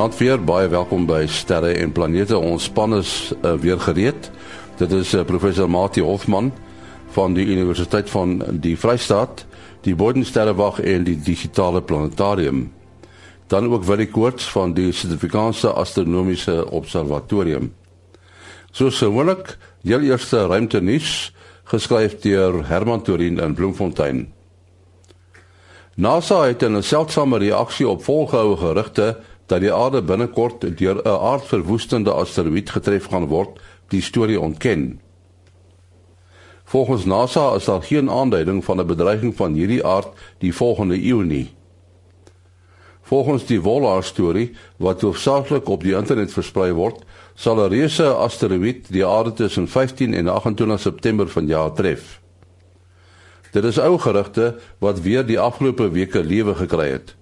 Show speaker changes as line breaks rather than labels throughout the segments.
Goeienaand weer, baie welkom by Sterre en Planete. Ons span is uh, weer gereed. Dit is uh, professor Mati Hofman van die Universiteit van die Vrystaat, die Bodensterrewag en die Digitale Planetarium. Dan ook Willie Koorts van die Suid-Afrikaanse Astronomiese Observatorium. Soos gewoonlik, heel eerste ruimtenuus geskryf deur Herman Torin in Bloemfontein. NASA het 'n seldsame reaksie op volgehoue gerugte dat die aarde binnekort deur 'n aardverwoestende asteroïde getref gaan word, die storie ontken. Volgens NASA is daar geen aanduiding van 'n bedreiging van hierdie aard die volgende eeu nie. Volgens die Volar storie wat hoofsaaklik op die internet versprei word, sal 'n reuse asteroïde die aarde tussen 15 en 28 September vanjaar tref. Dit is ou gerugte wat weer die afgelope weke lewe gekry het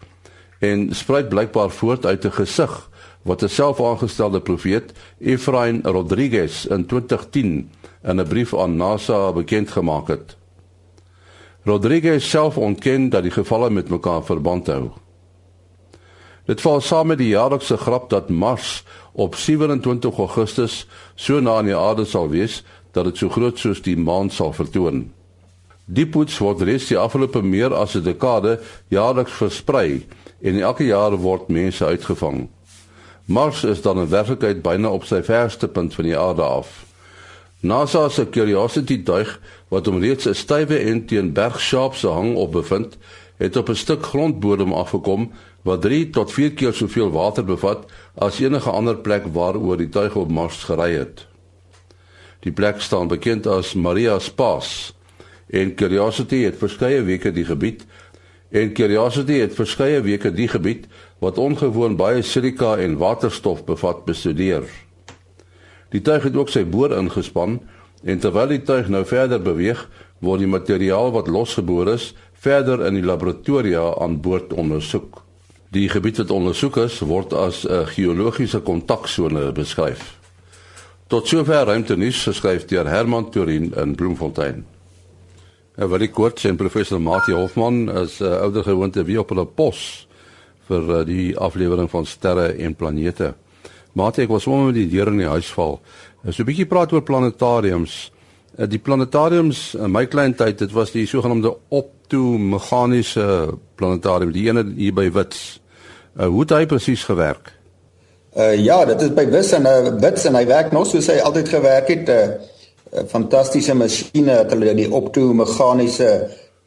en spruit blykbaar voort uit 'n gesig wat 'n selfaangestelde profeet, Efrain Rodriguez in 2010 in 'n brief aan NASA bekend gemaak het. Rodriguez self ontken dat die gevalle met mekaar verband hou. Dit val saam met die jaarlikse grap dat Mars op 27 Augustus so na aan die aarde sal wees dat dit so groot soos die maan sal vertoon. Die poets word reeds die afgelope meer as 'n dekade jaarliks versprei en elke jaar word mense uitgevang. Mars is dan in werklikheid byna op sy verste punt van die aarde af. NASA se Curiosity duig wat om reeds 'n stywe en teen Berg Sharp se hang op bevind, het op 'n stuk grondbodem afgekom wat 3 tot 4 keer soveel water bevat as enige ander plek waaroor die tuig op Mars gery het. Die plek staan bekend as Maria's Pass. En Curiosity het verskeie weke die gebied En Curiosity het verskeie weke die gebied wat ongewoon baie silika en waterstof bevat bestudeer. Die tuig het ook sy boor ingespan en terwyl die tuig nou verder beweeg, word die materiaal wat losgeboor is verder in die laboratoria aan boord ondersoek. Die gebied wat ondersoek is, word as 'n geologiese kontaksone beskryf. Tot sover ruimte nuus geskryf deur Herman Turin in Bloemfontein. Ja, wat ek kort sê professor Mati Hofman is 'n uh, eh, ouer gewoonte wie op hulle pos vir uh, die aflewering van sterre en planete. Mati, ek was sommer met die deur in die huis val. Uh, so 'n bietjie praat oor planetariums. Uh, die planetariums in my klein tyd, dit was die sogenaamde optomeganiese planetarium, die ene hier by Wits. Uh, hoe het hy presies gewerk?
Uh, ja, dit is by Wits en uh, Wits en hy werk nog soos hy altyd gewerk het. Uh, fantastiese masjiene wat hulle die optomeganiese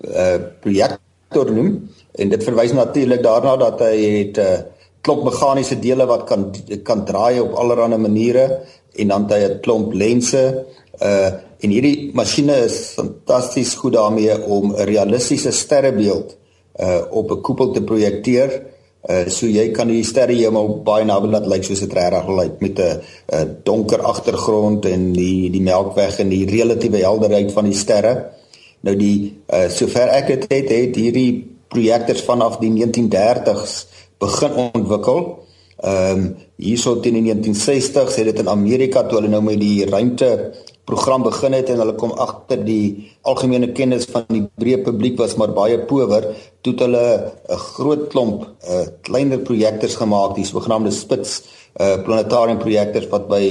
uh projektor noem. En dit verwys natuurlik daarna dat hy het 'n uh, klop meganiese dele wat kan kan draai op allerlei maniere. En dan het hy 'n klomp lense uh en hierdie masjiene is fantasties goed daarmee om 'n realistiese sterrebeeld uh op 'n koepel te projekteer Uh so jy kan die sterrehemel baie naby laat lyk soos dit regtig lyk met 'n donker agtergrond en die die melkweg en die relatiewe helderheid van die sterre. Nou die uh sover ek dit het, het hierdie projektors vanaf die 1930s begin ontwikkel. Ehm um, hierso teen die 1960s het dit in Amerika toe hulle nou met die ruimte program begin het en hulle kom agter die algemene kennis van die breë publiek was maar baie power toe hulle 'n groot klomp uh, kleiner projektors gemaak die sogenaamde spits uh, planetarium projektors wat by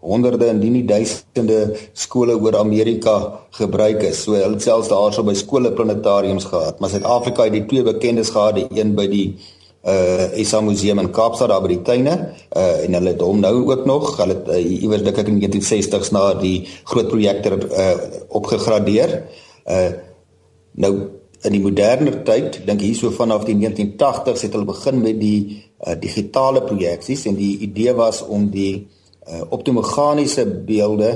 honderde en nie duisende skole oor Amerika gebruik is. So hulle selfs daarso by skole planetariums gehad. Maar Suid-Afrika het die twee bekendes gehad die een by die uh Isa Museum in Kaapstad daar by die tuine uh en hulle het hom nou ook nog hulle het uh, iewers dink ek in 1960s na die groot projektor uh opgegradeer. Uh nou in die moderne tyd, dink hierso vanaf die 1980s het hulle begin met die uh digitale projeksies en die idee was om die uh optomeganiese beelde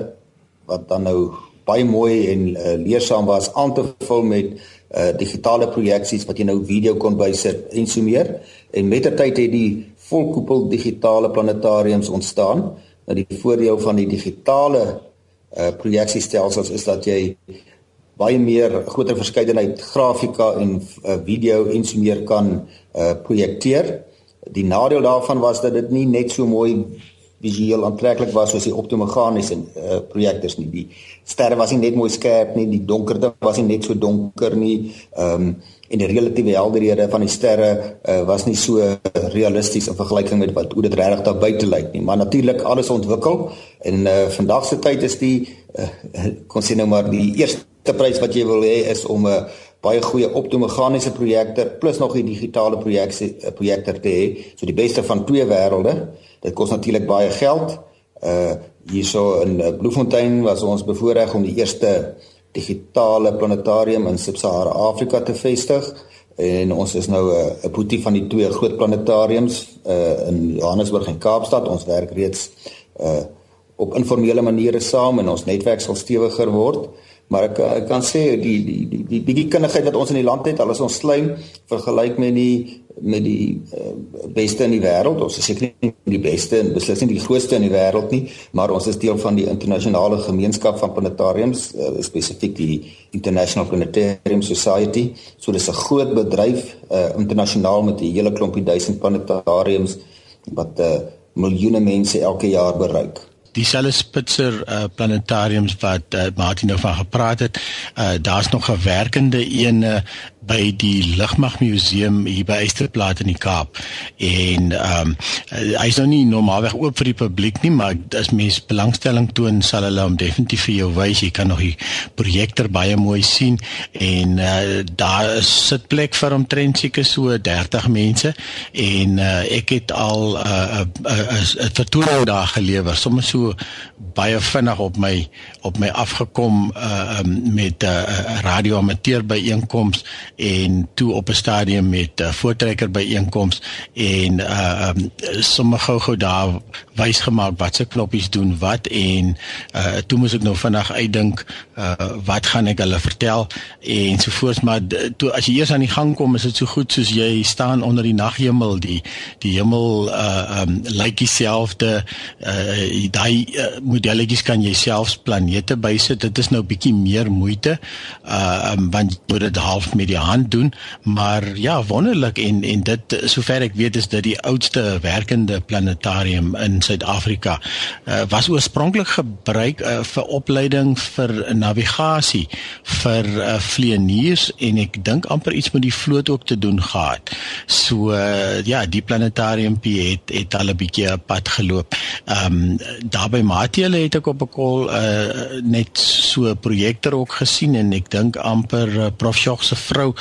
wat dan nou baie mooi en uh, leersaam was aan te vul met uh digitale projeksies wat jy nou video kon bysit en so meer en met die tyd het die volkoepel digitale planetariums ontstaan. Nou die voordeel van die digitale uh projeksiestelsels is dat jy baie meer groter verskeidenheid grafika en uh, video en so meer kan uh projekteer. Die nadeel daarvan was dat dit nie net so mooi visueel aantreklik was soos die optomeganiese uh, projektors nie. Die sterre was nie net mooi skerp nie, die donkerte was nie net so donker nie. Ehm um, en die relatiewe helderhede van die sterre uh, was nie so realisties in vergelyking met wat hoe dit regtig daar buite lyk nie. Maar natuurlik alles ontwikkel en uh, vandag se tyd is die uh, kon sien nou maar die eerste prys wat jy wil hê is om 'n uh, baie goeie optomeganiese projektor plus nog 'n digitale projeksie projektor te hê. So die beste van twee wêrelde. Dit kos natuurlik baie geld. Uh hierso in uh, Bloemfontein was ons bevoorreg om die eerste digitale planetarium in Sub-Sahara Afrika te vestig en ons is nou 'n uh, boetie van die twee groot planetariums uh in Johannesburg en Kaapstad. Ons werk reeds uh op informele maniere saam en ons netwerk sal stewiger word. Maar ek ek kan sê die die die die bietjie kundigheid wat ons in die land het, al is ons klein vergelyk met die met die uh, beste in die wêreld. Ons is seker nie die beste en beslis nie die grootste in die wêreld nie, maar ons is deel van die internasionale gemeenskap van planetariums, uh, spesifiek die International Planetarium Society. So dis 'n groot bedryf uh, internasionaal met 'n hele klompie duisend planetariums wat uh, miljoene mense elke jaar bereik
dieselfde Spitzer uh, planetariums wat uh, Martin nou van gepraat het. Uh, Daar's nog 'n werkende een uh, by die Lugmagmuseum hier by Eysterplaat in die Kaap. En ehm um, hy is nou nie normaalweg oop vir die publiek nie, maar as mens belangstelling toon, sal hulle hom definitief vir jou wys. Jy kan nog die projektor baie mooi sien en uh, daar is sitplek vir omtrent seker so 30 mense en uh, ek het al 'n uh, 'n uh, uh, uh, vertoning daar gelewer. Sommige so baie vinnig op my op my afgekom uh um, met 'n uh, radioamateur byeenkoms en toe op 'n stadium met 'n uh, voortrekker byeenkoms en uh um, sommige gou-gou daar wys gemaak wat se knoppies doen wat en uh toe moes ek nou vinnig uitdink uh wat gaan ek hulle vertel en so voort maar toe as jy eers aan die gang kom is dit so goed soos jy staan onder die naghemel die die hemel uh um lyk dieselfde uh daai daai uh, modelletjies kan jy selfs planete bysit. Dit is nou bietjie meer moeite. Uh um, want jy moet dit half met die hand doen, maar ja, wonderlik en en dit sover ek weet is dit die oudste werkende planetarium in Suid-Afrika. Uh was oorspronklik gebruik uh, vir opleiding vir navigasie vir uh, vlieëniers en ek dink amper iets met die vloot ook te doen gehad. So uh, ja, die planetarium het het al 'n bietjie 'n pad geloop. Um, daar by Matiele het ek op 'n kol uh, net so 'n projektor ook gesien en ek dink amper uh, Prof Jog se vrou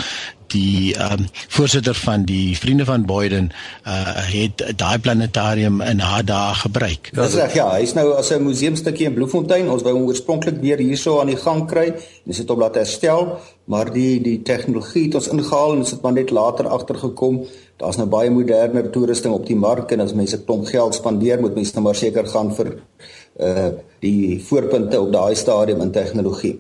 die um, voorsitter van die vriende van Boyden uh, het daai planetarium in haar dae gebruik.
Ja, dis reg ja, hy's nou as 'n museumstukkie in Bloemfontein. Ons wou hom oorspronklik weer hierso aan die gang kry dis dit op laat herstel, maar die die tegnologie het ons ingehaal en ons het maar net later agtergekom daar's nou baie moderner toerusting op die mark en as mense klomp geld spandeer moet mense nou maar seker gaan vir uh die voorpunte op daai stadium in tegnologie.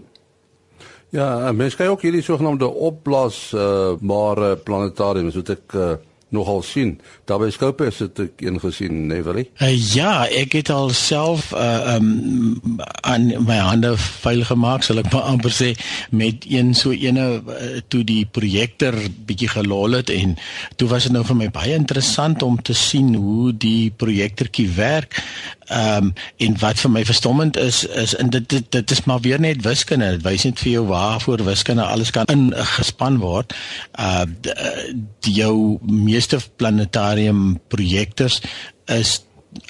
Ja, mense kyk ook hierdie sogenaamde opblaas uh maar planetariums wat ek uh nogal sien. Daarby skope is dit een gesien, nee wel?
Uh, ja, ek het al self uh um aan my hande vuil gemaak, sal ek maar amper sê met een so ene uh, toe die projektor bietjie gelol het en toe was dit nou vir my baie interessant om te sien hoe die projektortjie werk. Um en wat vir my verstommend is is in dit, dit dit is maar weer net wiskunde. Dit wys net vir jou waarvoor wiskunde alles kan ingespan word. Uh die jou meeste planetarium projektors is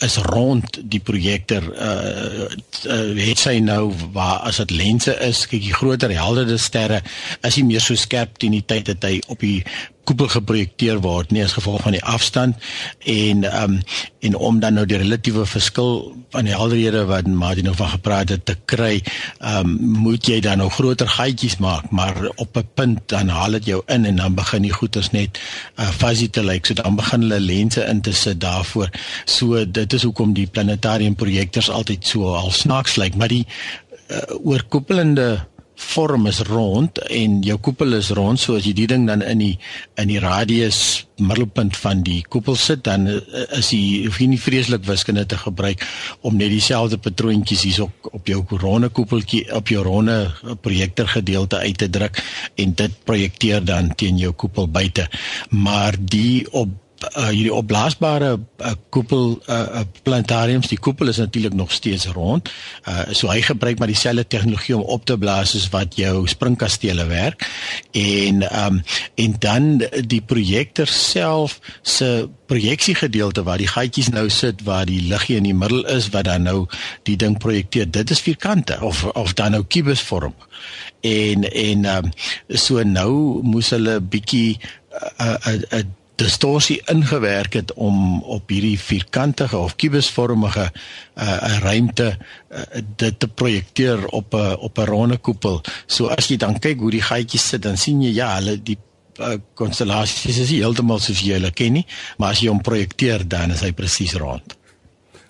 is rond die projektor uh, uh het sy nou waar as dit lense is kyk die groter helderder sterre is nie meer so skerp teen die tyd dat hy op die koepel geprojekteer word nie as gevolg van die afstand en um en om dan nou die relatiewe verskil van die helderhede wat Martin nou van gepraat het te kry um moet jy dan nou groter gaatjies maak maar op 'n punt dan haal dit jou in en dan begin die goeters net uh, fuzzy te lyk. So dan begin hulle lense in te sit daarvoor. So dit is hoekom die planetarium projektors altyd so al snaaks lyk maar die uh, oorkoepelende vorm is rond en jou koepel is rond so as jy die ding dan in die in die radius middelpunt van die koepel sit dan eh, is jy hoef jy nie vreeslik wiskunde te gebruik om net dieselfde patroontjies hier op op jou ronde koepeltjie op jou ronde projektor gedeelte uit te druk en dit projekteer dan teen jou koepel buite. Maar die op uh, hierdie opblaasbare uh, koepel uh, planetariums die koepel is natuurlik nog steeds rond. Uh, so hy gebruik maar dieselfde tegnologie om op te blaas as wat jou springkastele werk. En um, en dan die projektor self se projeksie gedeelte waar die gaatjies nou sit waar die liggie in die middel is wat dan nou die ding projekteer. Dit is vierkante of of dan nou kubus vorm. En en um, so nou moes hulle bietjie 'n uh, 'n uh, uh, distorsie ingewerk het om op hierdie vierkantige of kubusvormige uh, ruimte uh, dit te projekteer op 'n op 'n ronde koepel. So as jy dan kyk hoe die gaatjies sit, dan sien jy ja, hulle die konstellasies uh, is heeltemal soos jy hulle ken nie, maar as jy hom projekteer dan is hy presies rond.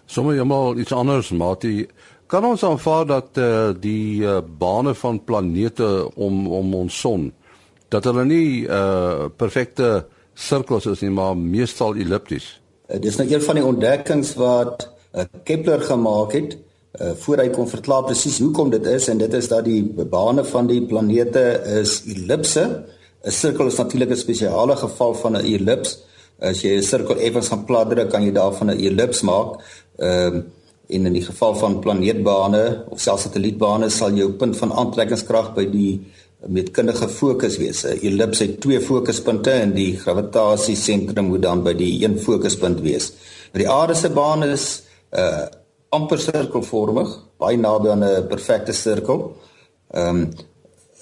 Sommige eenmal iets anders, Mati. Kan ons aanvaar dat uh, die uh, bane van planete om om ons son dat hulle nie uh perfekte sirkels is nie, maar meestal ellipties.
Uh, dis nou een van die ontdekkings wat uh, Kepler gemaak het uh, voor hy kon verklaar presies hoekom dit is en dit is dat die bane van die planete is ellipse. 'n Sirkel is natuurlik 'n spesiale geval van 'n ellips. As jy 'n sirkel effens gaan platdruk, kan jy daarvan 'n ellips maak. Ehm uh, en in die geval van planeetbane of selfs satellietbane sal jou punt van aantrekkingskrag by die metkundige fokus wees. 'n Ellips het twee fokuspunte en die gravitasiesentrum moet dan by die een fokuspunt wees. Die aarde se baan is uh amper sirkelvormig, baie naby aan 'n perfekte sirkel. Ehm um,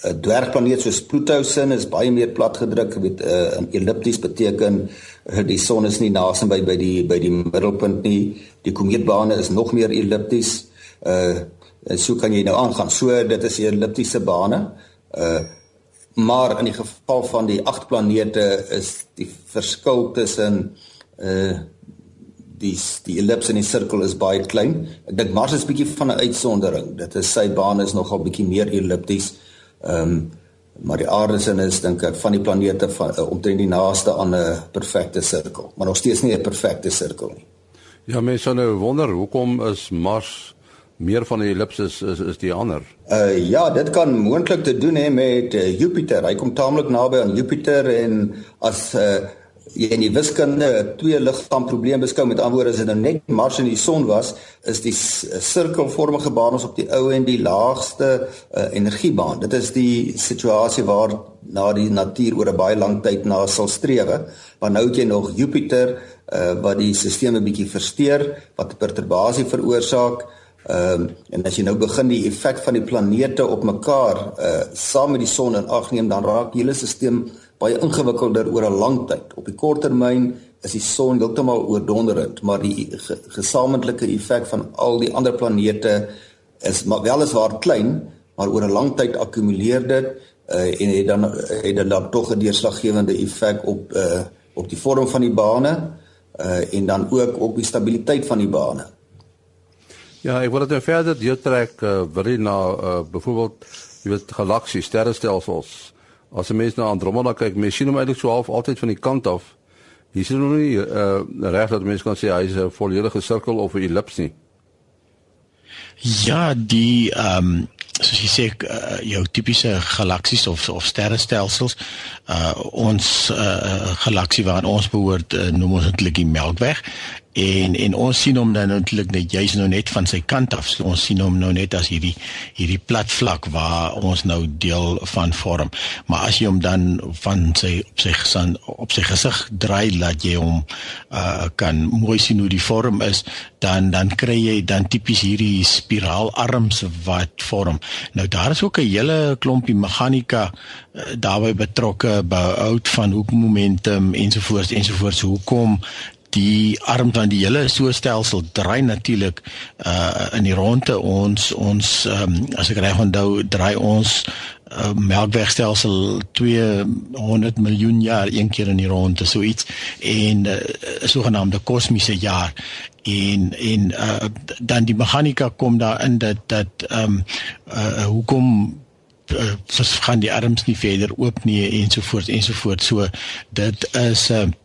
'n dwergplaneet soos Pluto se is baie meer plat gedruk, weet 'n uh, ellipties beteken uh, die son is nie naas by by die by die middelpunt nie. Die komeetbane is nog meer ellipties. Uh so kan jy nou aangaan. So dit is 'n elliptiese bane. Uh maar in die geval van die agt planete is die verskil tussen uh die die ellips en die sirkel is baie klein. Ek dink Mars is bietjie van 'n uitsondering. Dit is sy baan is nogal bietjie meer ellipties. Ehm um, maar die aarde se is dink ek van die planete van uh, omtrent die naaste aan 'n perfekte sirkel, maar nog steeds nie 'n perfekte sirkel nie.
Ja, mense sou nou wonder hoekom is Mars meer van die ellipses is is die ander.
Uh ja, dit kan moontlik te doen hê met uh, Jupiter. Hy kom taamlik naby aan Jupiter en as uh jy in die wiskunde twee liggaam probleem beskou met antwoorde as dit nou net Mars en die son was, is die sirkelvormige baan ons op die ou en die laagste uh, energiebaan. Dit is die situasie waar na die natuur oor 'n baie lang tyd na sal strewe. Maar nou het jy nog Jupiter uh, wat die stelsel 'n bietjie versteur, wat perturbasie veroorsaak. Ehm um, en as jy nou begin die effek van die planete op mekaar uh saam met die son in ag neem, dan raak die hele stelsel baie ingewikkelder oor 'n lang tyd. Op die kort termyn is die son heeltemal oordonderend, maar die ge gesamentlike effek van al die ander planete is maar weliswaar klein, maar oor 'n lang tyd akkumuleer dit uh en het dan het dit dan tog 'n deurslaggewende effek op uh op die vorm van die bane uh en dan ook op die stabiliteit van die bane.
Ja, ek wil dit nou verder deurtrek uh, wil jy na uh, byvoorbeeld jy weet galaksies, sterrestelsels. As 'n mens na Andromeda kyk, mens sien hom eintlik so half altyd van die kant af. Hier is nog nie uh, reg dat mense kan sê hy is 'n volledige sirkel of 'n ellips nie.
Ja, die ehm um, soos jy sê uh, jou tipiese galaksies of of sterrestelsels uh ons uh galaksie waaraan ons behoort uh, noem ons eintlik die Melkweg en en ons sien hom dan eintlik net jy's nou net van sy kant af. So ons sien hom nou net as hierdie hierdie plat vlak waar ons nou deel van vorm. Maar as jy hom dan van sy op sy gesan op sy gesig draai laat jy hom uh kan mooi sien hoe die vorm is, dan dan kry jy dan tipies hierdie spiraalarms wat vorm. Nou daar is ook 'n hele klompie meganika uh, daarbey betrokke, behoud van hoekmomentum ensovoorts ensovoorts. Hoekom die arm van die hele so stelsel draai natuurlik uh in die ronde ons ons um, as ek reg onthou draai ons uh, melkwegstelsel 200 miljoen jaar een keer in die ronde so iets. En uh, sogenaamde kosmiese jaar. En en uh, dan die meganika kom daar in dat dat ehm um, uh, hoekom uh, gaan die arms nie verder oop nie ensovoorts ensovoorts so dit is 'n uh, 'n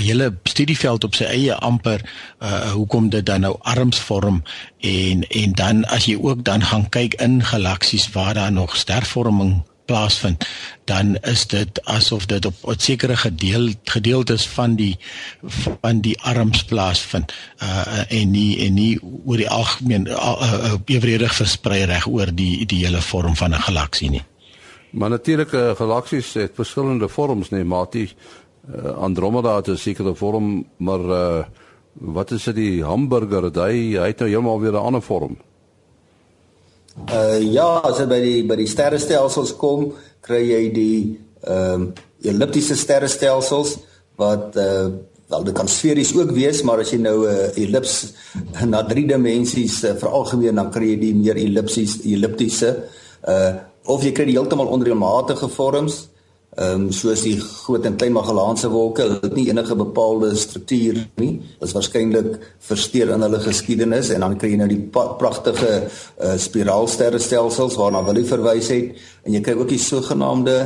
hele studieveld op sy eie amper uh hoekom dit dan nou arms vorm en en dan as jy ook dan gaan kyk in galaksies waar daar nog stervorming plaasvind, dan is dit asof dit op 'n sekere gedeel gedeeltes van die van die arms plaasvind. Uh en nie en nie oor die algemeen uh, uh, evenredig versprei reg oor die die hele vorm van 'n galaksie nie.
Maar natuurlike galaksies het verskillende vorms, nee, maar die uh, Andromeda het 'n sekere vorm, maar uh wat is dit die hamburger? Hy hy het nou heeltemal weer 'n ander vorm.
Uh ja, as jy by die by die sterrestelsels kom, kry jy die ehm um, elliptiese sterrestelsels wat uh wel dit kan sferies ook wees, maar as jy nou 'n uh, ellips na drie dimensies uh, veralgemeen dan kry jy die meer ellipsies elliptiese uh of jy kry die heeltemal onreëlmatige vorms Ehm um, soos die groot en klein Magellaanse wolke, hulle het nie enige bepaalde struktuur nie. Dit is waarskynlik versteur in hulle geskiedenis en dan kry jy nou die pragtige uh, spiraalsterrestelsels waarna Willie verwys het en jy kry ook die sogenaamde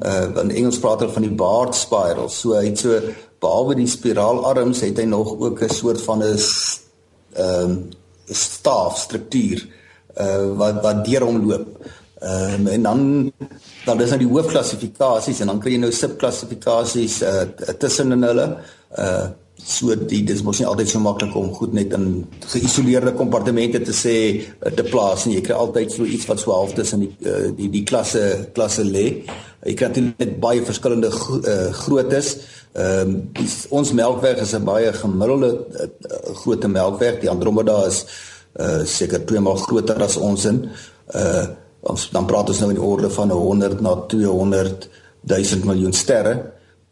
uh in Engels praat hulle van die Bart spirals. So hy het so behalwe die spiraalarms het hy nog ook 'n soort van 'n ehm um, staafstruktuur uh wat wat deur hom loop. Ehm um, en dan dan is nou die hoofklassifikasies en dan kry jy nou subklassifikasies uh tussen in hulle. Uh so die dis mos nie altyd so maklik om goed net in geïsoleerde kompartemente te sê uh, te plaas nie. Jy kry altyd so iets wat so half tussen die uh, die die klasse klasse lê. Jy kry net baie verskillende gro uh, groottes. Ehm um, ons melkweg is 'n baie gemiddelde uh, grootte melkweg. Die Andromeda is uh seker twee maal groter as ons in. Uh ons dan praat ons nou in orde van 100 na 200 000 miljoen sterre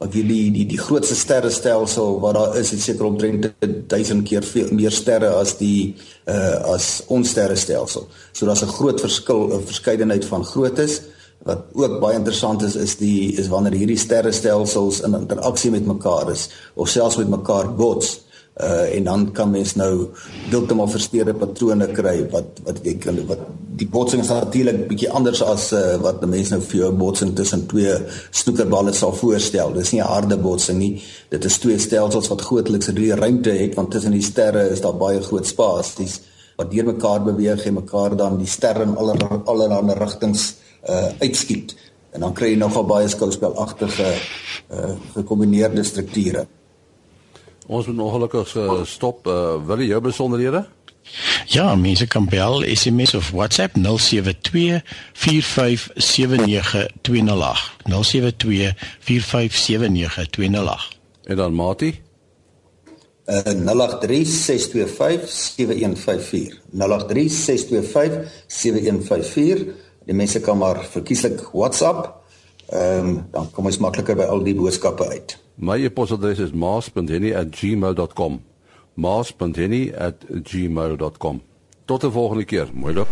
wat hier die die die grootste sterrestelsel wat daar is is seker omtrent 1000 keer veel meer sterre as die uh as ons sterrestelsel. So daar's 'n groot verskil 'n verskeidenheid van groottes wat ook baie interessant is is die is wanneer hierdie sterrestelsels in interaksie met mekaar is of selfs met mekaar bots. Uh en dan kan mens nou heeltemal versteurde patrone kry wat wat ek kan wat die botsing is natuurlik bietjie anders as uh wat 'n mens nou vir jou 'n botsing tussen twee snoekerballe sal voorstel. Dis nie 'n harde botsing nie. Dit is twee stelsels wat grootliks 'n ruimte het want tussen die sterre is daar baie groot spasies wat deur mekaar beweeg en mekaar dan die sterre in aller allerlei rigtings uh uitskiet. En dan kry jy nogal baie skouspelagtige uh gekombineerde strukture.
Ons moet ongelukkig uh, stop. Uh, wil jy jou besonderhede?
Ja, mense kan bel, SMS of WhatsApp 0724579208. 0724579208.
En dan Mati?
Uh 0836257154. 0836257154. Die mense kan maar verkieslik WhatsApp. Ehm um, dan kom ons makliker by al die boodskappe uit.
My e-posadres is maas.henny@gmail.com. maas.henny@gmail.com. Tot 'n volgende keer. Mooi loop.